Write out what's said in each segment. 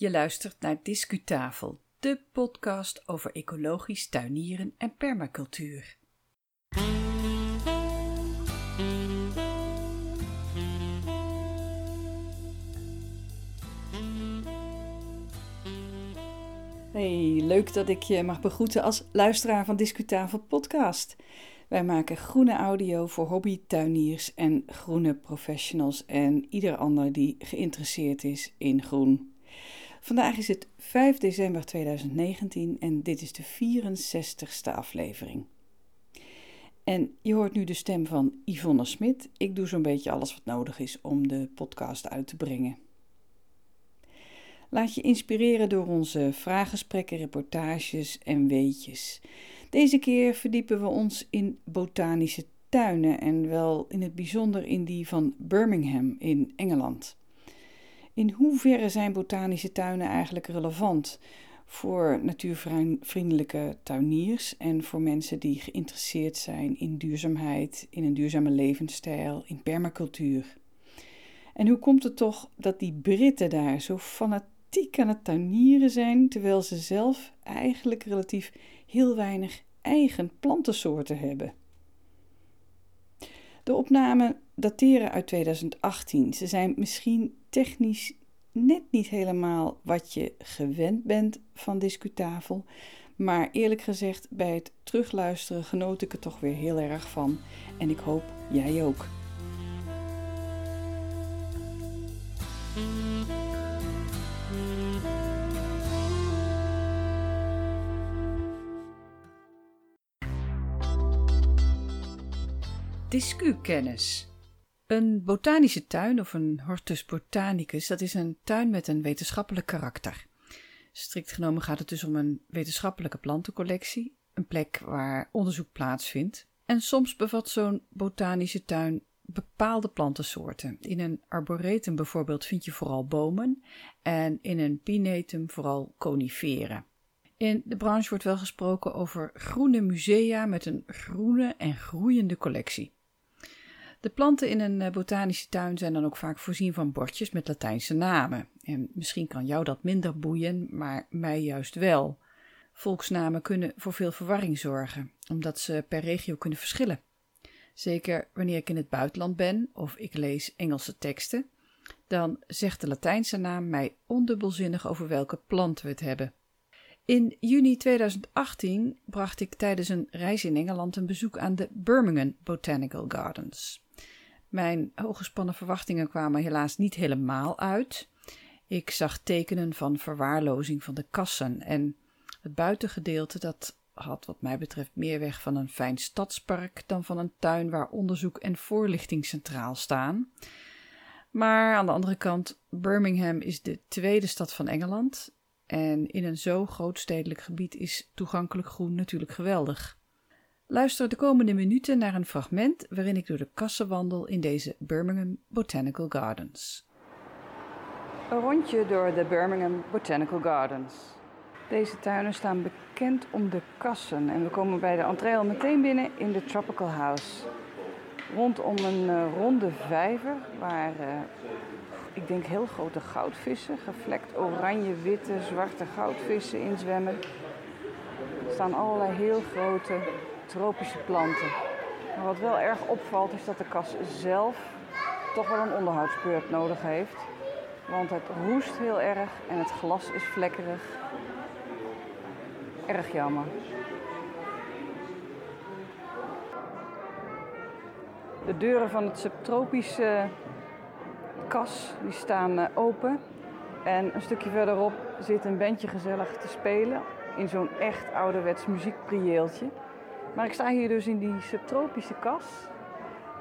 Je luistert naar Discutafel, de podcast over ecologisch tuinieren en permacultuur. Hey, leuk dat ik je mag begroeten als luisteraar van Discutafel podcast. Wij maken groene audio voor hobbytuiniers en groene professionals en ieder ander die geïnteresseerd is in groen. Vandaag is het 5 december 2019 en dit is de 64ste aflevering. En je hoort nu de stem van Yvonne Smit. Ik doe zo'n beetje alles wat nodig is om de podcast uit te brengen. Laat je inspireren door onze vraaggesprekken, reportages en weetjes. Deze keer verdiepen we ons in botanische tuinen en wel in het bijzonder in die van Birmingham in Engeland. In hoeverre zijn botanische tuinen eigenlijk relevant voor natuurvriendelijke tuiniers en voor mensen die geïnteresseerd zijn in duurzaamheid, in een duurzame levensstijl, in permacultuur? En hoe komt het toch dat die Britten daar zo fanatiek aan het tuinieren zijn, terwijl ze zelf eigenlijk relatief heel weinig eigen plantensoorten hebben? De opnamen dateren uit 2018. Ze zijn misschien technisch net niet helemaal wat je gewend bent van Discutafel. Maar eerlijk gezegd, bij het terugluisteren genoot ik er toch weer heel erg van. En ik hoop jij ook. Discukennis. Een botanische tuin of een hortus botanicus, dat is een tuin met een wetenschappelijk karakter. Strikt genomen gaat het dus om een wetenschappelijke plantencollectie, een plek waar onderzoek plaatsvindt. En soms bevat zo'n botanische tuin bepaalde plantensoorten. In een arboretum bijvoorbeeld vind je vooral bomen en in een pinetum vooral coniferen. In de branche wordt wel gesproken over groene musea met een groene en groeiende collectie. De planten in een eh, botanische tuin zijn dan ook vaak voorzien van bordjes met Latijnse namen. En misschien kan jou dat minder boeien, maar mij juist wel. Volksnamen kunnen voor veel verwarring zorgen, omdat ze per regio kunnen verschillen. Zeker wanneer ik in het buitenland ben of ik lees Engelse teksten, dan zegt de Latijnse naam mij ondubbelzinnig over welke plant we het hebben. In juni 2018 bracht ik tijdens een reis in Engeland een bezoek aan de Birmingham Botanical Gardens. Mijn hooggespannen verwachtingen kwamen helaas niet helemaal uit. Ik zag tekenen van verwaarlozing van de kassen en het buitengedeelte dat had wat mij betreft meer weg van een fijn stadspark dan van een tuin waar onderzoek en voorlichting centraal staan. Maar aan de andere kant, Birmingham is de tweede stad van Engeland en in een zo groot stedelijk gebied is toegankelijk groen natuurlijk geweldig. Luister de komende minuten naar een fragment waarin ik door de kassen wandel in deze Birmingham Botanical Gardens. Een rondje door de Birmingham Botanical Gardens. Deze tuinen staan bekend om de kassen en we komen bij de entree al meteen binnen in de Tropical House. Rondom een uh, ronde vijver waar uh, ik denk heel grote goudvissen, gevlekt oranje, witte, zwarte goudvissen in zwemmen. Er staan allerlei heel grote tropische planten. Maar wat wel erg opvalt is dat de kas zelf toch wel een onderhoudsbeurt nodig heeft. Want het roest heel erg en het glas is vlekkerig. Erg jammer. De deuren van het subtropische kas die staan eh, open. En een stukje verderop zit een bandje gezellig te spelen in zo'n echt ouderwets muziekprieeltje. Maar ik sta hier dus in die subtropische kas.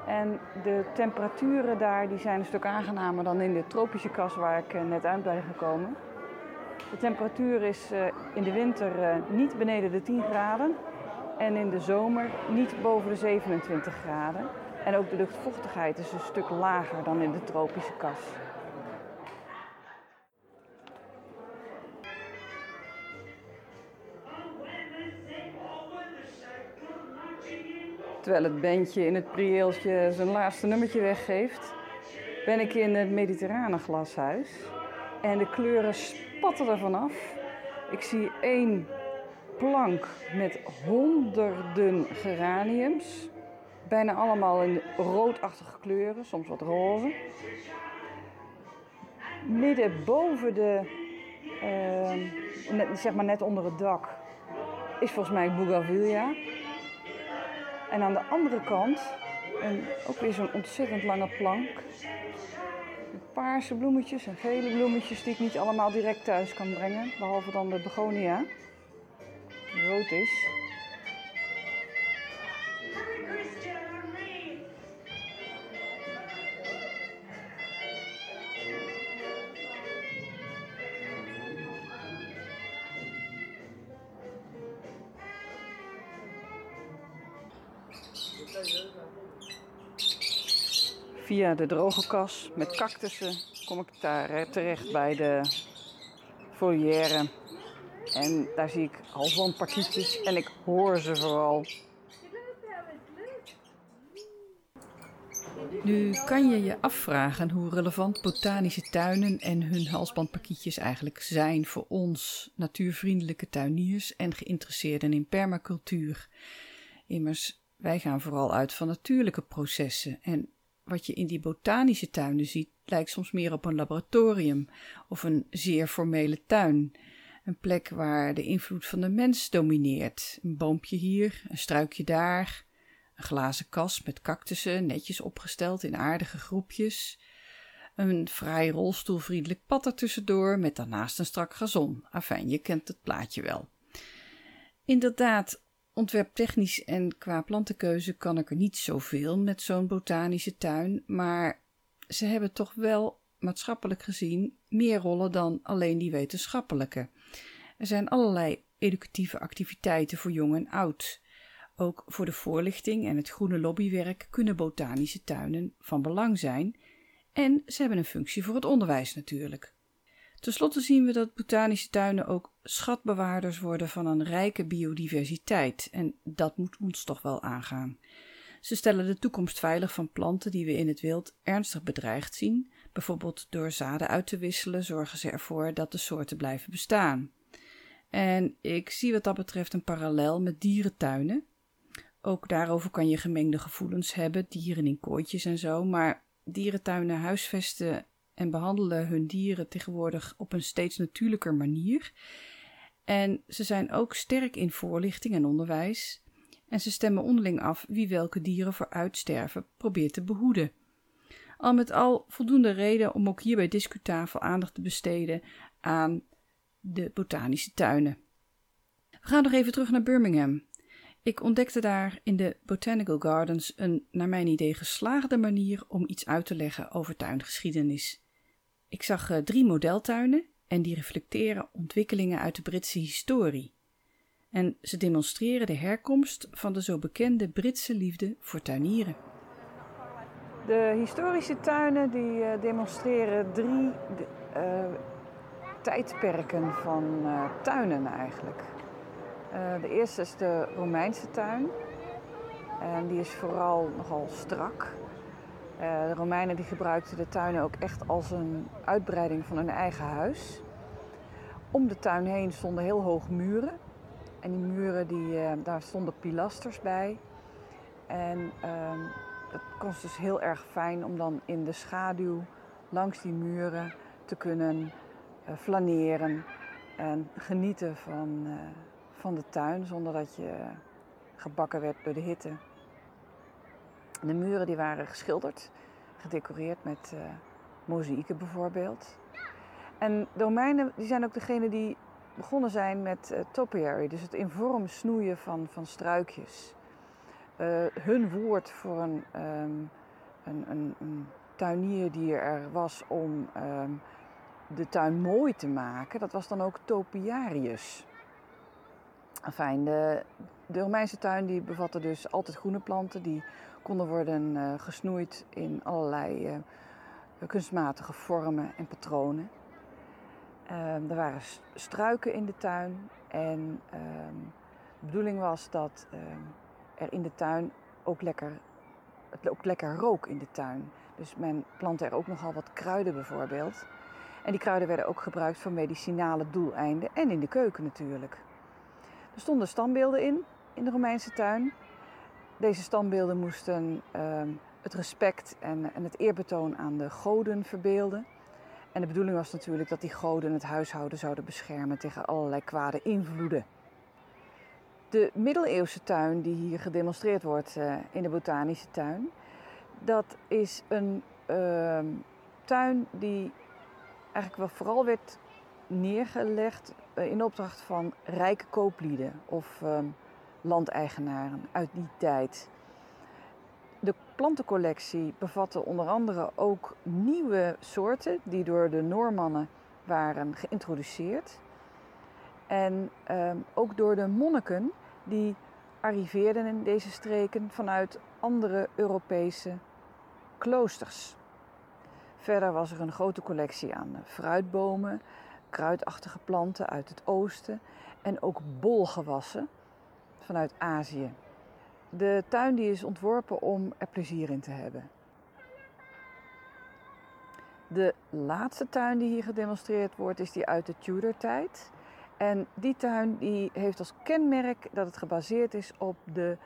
En de temperaturen daar die zijn een stuk aangenamer dan in de tropische kas waar ik eh, net uit ben gekomen. De temperatuur is eh, in de winter niet beneden de 10 graden en in de zomer niet boven de 27 graden. En ook de luchtvochtigheid is een stuk lager dan in de tropische kas. Terwijl het bandje in het prieeltje zijn laatste nummertje weggeeft, ben ik in het mediterrane glashuis. En de kleuren spatten er vanaf. Ik zie één plank met honderden geraniums. Bijna allemaal in roodachtige kleuren, soms wat roze. Midden boven de, uh, net, zeg maar net onder het dak, is volgens mij bougainvillea. En aan de andere kant, een, ook weer zo'n ontzettend lange plank. Paarse bloemetjes en gele bloemetjes die ik niet allemaal direct thuis kan brengen. Behalve dan de begonia, die rood is. Via de droge kas met cactussen kom ik daar terecht bij de volière. En daar zie ik halsbandparkietjes en ik hoor ze vooral. Nu kan je je afvragen hoe relevant botanische tuinen en hun halsbandparkietjes eigenlijk zijn voor ons natuurvriendelijke tuiniers en geïnteresseerden in permacultuur. Immers, wij gaan vooral uit van natuurlijke processen en wat je in die botanische tuinen ziet, lijkt soms meer op een laboratorium of een zeer formele tuin. Een plek waar de invloed van de mens domineert. Een boompje hier, een struikje daar, een glazen kas met cactussen netjes opgesteld in aardige groepjes. Een fraai rolstoelvriendelijk pad ertussendoor met daarnaast een strak gazon. Afijn, je kent het plaatje wel. Inderdaad, Ontwerptechnisch en qua plantenkeuze kan ik er niet zoveel met zo'n botanische tuin, maar ze hebben toch wel maatschappelijk gezien meer rollen dan alleen die wetenschappelijke. Er zijn allerlei educatieve activiteiten voor jong en oud. Ook voor de voorlichting en het groene lobbywerk kunnen botanische tuinen van belang zijn. En ze hebben een functie voor het onderwijs natuurlijk. Ten slotte zien we dat botanische tuinen ook schatbewaarders worden van een rijke biodiversiteit en dat moet ons toch wel aangaan. Ze stellen de toekomst veilig van planten die we in het wild ernstig bedreigd zien. Bijvoorbeeld door zaden uit te wisselen zorgen ze ervoor dat de soorten blijven bestaan. En ik zie wat dat betreft een parallel met dierentuinen. Ook daarover kan je gemengde gevoelens hebben, dieren in kooitjes en zo, maar dierentuinen huisvesten en behandelen hun dieren tegenwoordig op een steeds natuurlijker manier. En ze zijn ook sterk in voorlichting en onderwijs. En ze stemmen onderling af wie welke dieren voor uitsterven probeert te behoeden. Al met al voldoende reden om ook hier bij Discutafel aandacht te besteden aan de botanische tuinen. We gaan nog even terug naar Birmingham. Ik ontdekte daar in de Botanical Gardens een, naar mijn idee, geslaagde manier om iets uit te leggen over tuingeschiedenis. Ik zag uh, drie modeltuinen en die reflecteren ontwikkelingen uit de Britse historie. En ze demonstreren de herkomst van de zo bekende Britse liefde voor tuinieren. De historische tuinen die uh, demonstreren drie uh, tijdperken van tuinen eigenlijk. de eerste is de Romeinse tuin. En die is vooral nogal strak. Eh, de Romeinen die gebruikten de tuinen ook echt als een uitbreiding van hun eigen huis. Om de tuin heen stonden heel hoge muren. En die muren, die, uh, daar stonden pilasters bij. En uh, het was dus heel erg fijn om dan in de schaduw langs die muren te kunnen uh, flaneren en genieten van, van de tuin zonder dat je gebakken werd door de hitte. De muren die waren geschilderd, gedecoreerd met uh, mozaïeken bijvoorbeeld. En de Romeinen die zijn ook degene die begonnen zijn met uh, topiary, dus het in vorm snoeien van, van struikjes. Uh, hun woord voor een, um, een, een, een, tuinier die er was om um, de tuin mooi te maken, dat was dan ook topiarius. Enfin, de, de Romeinse tuin die bevatte dus altijd groene planten die konden worden uh, gesnoeid in allerlei kunstmatige vormen en patronen. Uh, er waren struiken in de tuin en ehm, de bedoeling was dat ehm, er in de tuin ook lekker, het ook lekker rook in de tuin. Dus men plantte er ook nogal wat kruiden bijvoorbeeld. En die kruiden werden ook gebruikt voor medicinale doeleinden en in de keuken natuurlijk. Er stonden standbeelden in, in de Romeinse tuin. Deze standbeelden moesten het respect en, en het eerbetoon aan de goden verbeelden. En de bedoeling was natuurlijk dat die goden het huishouden zouden beschermen tegen allerlei kwade invloeden. De middeleeuwse tuin die hier gedemonstreerd wordt uh, in de botanische tuin, dat is een uh, tuin die eigenlijk wel vooral werd neergelegd uh, in opdracht van rijke kooplieden of ehm, landeigenaren uit die tijd. Plantencollectie bevatte onder andere ook nieuwe soorten die door de Noormannen waren geïntroduceerd. En uh, ook door de monniken die arriveerden in deze streken vanuit andere Europese kloosters. Verder was er een grote collectie aan fruitbomen, kruidachtige planten uit het oosten en ook bolgewassen vanuit Azië. De tuin die is ontworpen om er plezier in te hebben. De laatste tuin die hier gedemonstreerd wordt is die uit de Tudor-tijd. En die tuin die heeft als kenmerk dat het gebaseerd is op de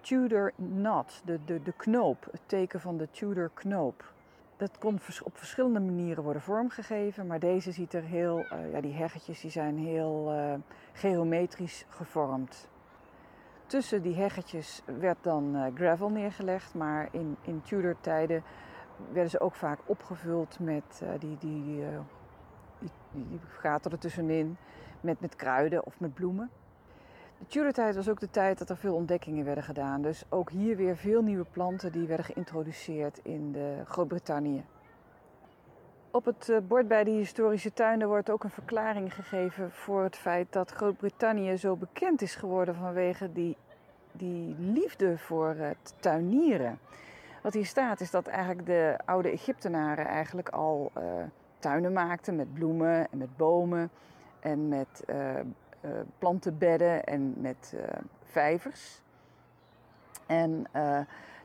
Tudor knot, de, de, de knoop, het teken van de Tudor knoop. Dat kon op verschillende manieren worden vormgegeven, maar deze ziet er heel, uh, ja, die heggetjes die zijn heel uh, geometrisch gevormd. Tussen die heggetjes werd dan uh, gravel neergelegd, maar in, in Tudor tijden werden ze ook vaak opgevuld met die, die, die, die gaten ertussenin, met, met kruiden of met bloemen. De Tudor-tijd was ook de tijd dat er veel ontdekkingen werden gedaan. Dus ook hier weer veel nieuwe planten die werden geïntroduceerd in Groot-Brittannië. Op het eh, bord bij de historische tuinen wordt ook een verklaring gegeven voor het feit dat Groot-Brittannië zo bekend is geworden vanwege die, die liefde voor het tuinieren. Wat hier staat is dat eigenlijk de oude Egyptenaren eigenlijk al uh, tuinen maakten met bloemen en met bomen en met uh, uh, plantenbedden en met vijvers. En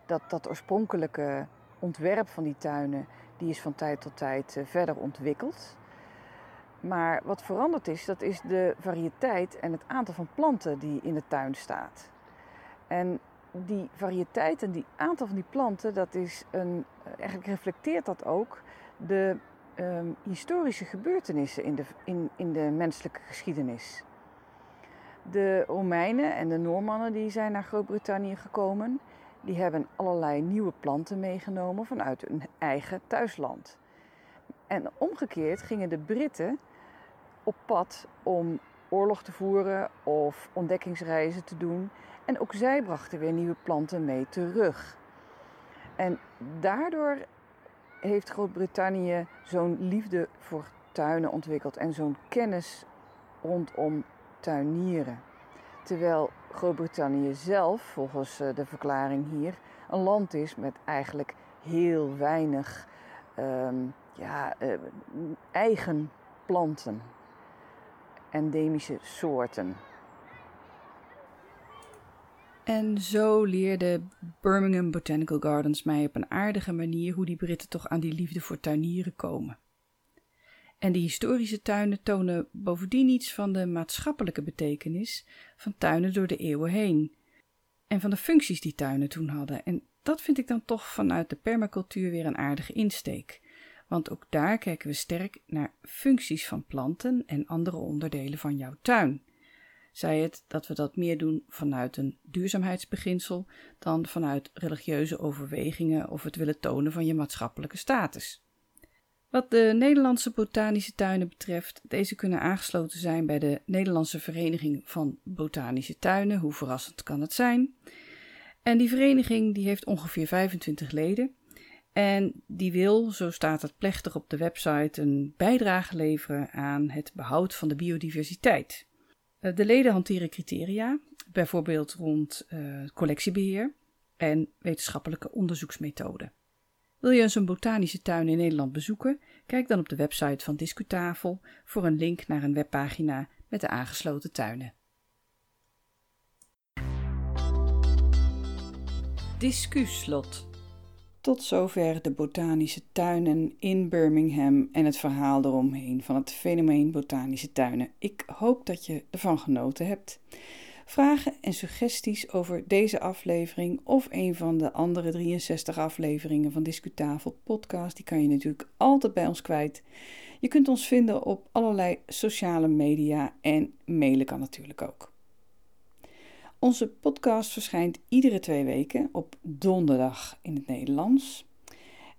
dat, dat oorspronkelijke ontwerp van die tuinen, die is van tijd tot tijd verder ontwikkeld. Maar wat veranderd is, dat is de variëteit en het aantal van planten die in de tuin staat. En die variëteit en die aantal van die planten, dat is een, eigenlijk reflecteert dat ook de um, historische gebeurtenissen in de, in, in de menselijke geschiedenis. De Romeinen en de Noormannen die zijn naar Groot-Brittannië gekomen, die hebben allerlei nieuwe planten meegenomen vanuit hun eigen thuisland. En omgekeerd gingen de Britten op pad om oorlog te voeren of ontdekkingsreizen te doen. En ook zij brachten weer nieuwe planten mee terug. En daardoor heeft Groot-Brittannië zo'n liefde voor tuinen ontwikkeld en zo'n kennis rondom tuinieren. Terwijl Groot-Brittannië zelf, volgens eh, de verklaring hier, een land is met eigenlijk heel weinig um, ja, uh, eigen planten, endemische soorten. En zo leerde Birmingham Botanical Gardens mij op een aardige manier hoe die Britten toch aan die liefde voor tuinieren komen. En de historische tuinen tonen bovendien iets van de maatschappelijke betekenis van tuinen door de eeuwen heen. En van de functies die tuinen toen hadden. En dat vind ik dan toch vanuit de permacultuur weer een aardige insteek. Want ook daar kijken we sterk naar functies van planten en andere onderdelen van jouw tuin. Zij het dat we dat meer doen vanuit een duurzaamheidsbeginsel dan vanuit religieuze overwegingen of het willen tonen van je maatschappelijke status. Wat de Nederlandse botanische tuinen betreft, deze kunnen aangesloten zijn bij de Nederlandse Vereniging van Botanische Tuinen. Hoe verrassend kan het zijn? En die vereniging die heeft ongeveer 25 leden. En die wil, zo staat het plechtig op de website, een bijdrage leveren aan het behoud van de biodiversiteit. Eh, de leden hanteren criteria, bijvoorbeeld rond uh, collectiebeheer en wetenschappelijke onderzoeksmethoden. Wil je eens een botanische tuin in Nederland bezoeken? Kijk dan op de website van Discutafel voor een link naar een webpagina met de aangesloten tuinen. Discuslot. Tot zover de botanische tuinen in Birmingham en het verhaal eromheen van het fenomeen botanische tuinen. Ik hoop dat je ervan genoten hebt. Vragen en suggesties over deze aflevering of een van de andere 63 afleveringen van Discutafel podcast, die kan je natuurlijk altijd bij ons kwijt. Je kunt ons vinden op allerlei sociale media en mailen kan natuurlijk ook. Onze podcast verschijnt iedere twee weken op donderdag in het Nederlands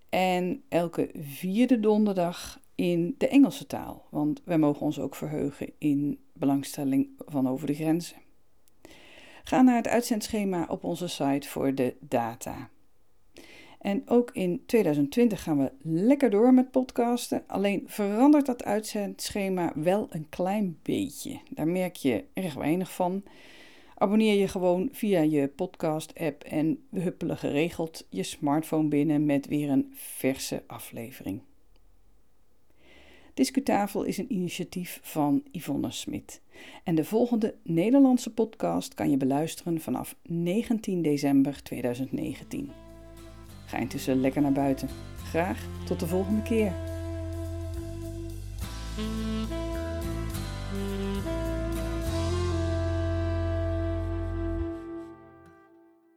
en elke vierde donderdag in de Engelse taal, want wij mogen ons ook verheugen in belangstelling van over de grenzen. Ga naar het uitzendschema op onze site voor de data. En ook in 2020 gaan we lekker door met podcasten. Alleen verandert dat uitzendschema wel een klein beetje. Daar merk je erg weinig van. Abonneer je gewoon via je podcast-app en we huppelen geregeld je smartphone binnen met weer een verse aflevering. Discutafel is een initiatief van Yvonne Smit. En de volgende Nederlandse podcast kan je beluisteren vanaf 19 december 2019. Ga intussen lekker naar buiten. Graag tot de volgende keer.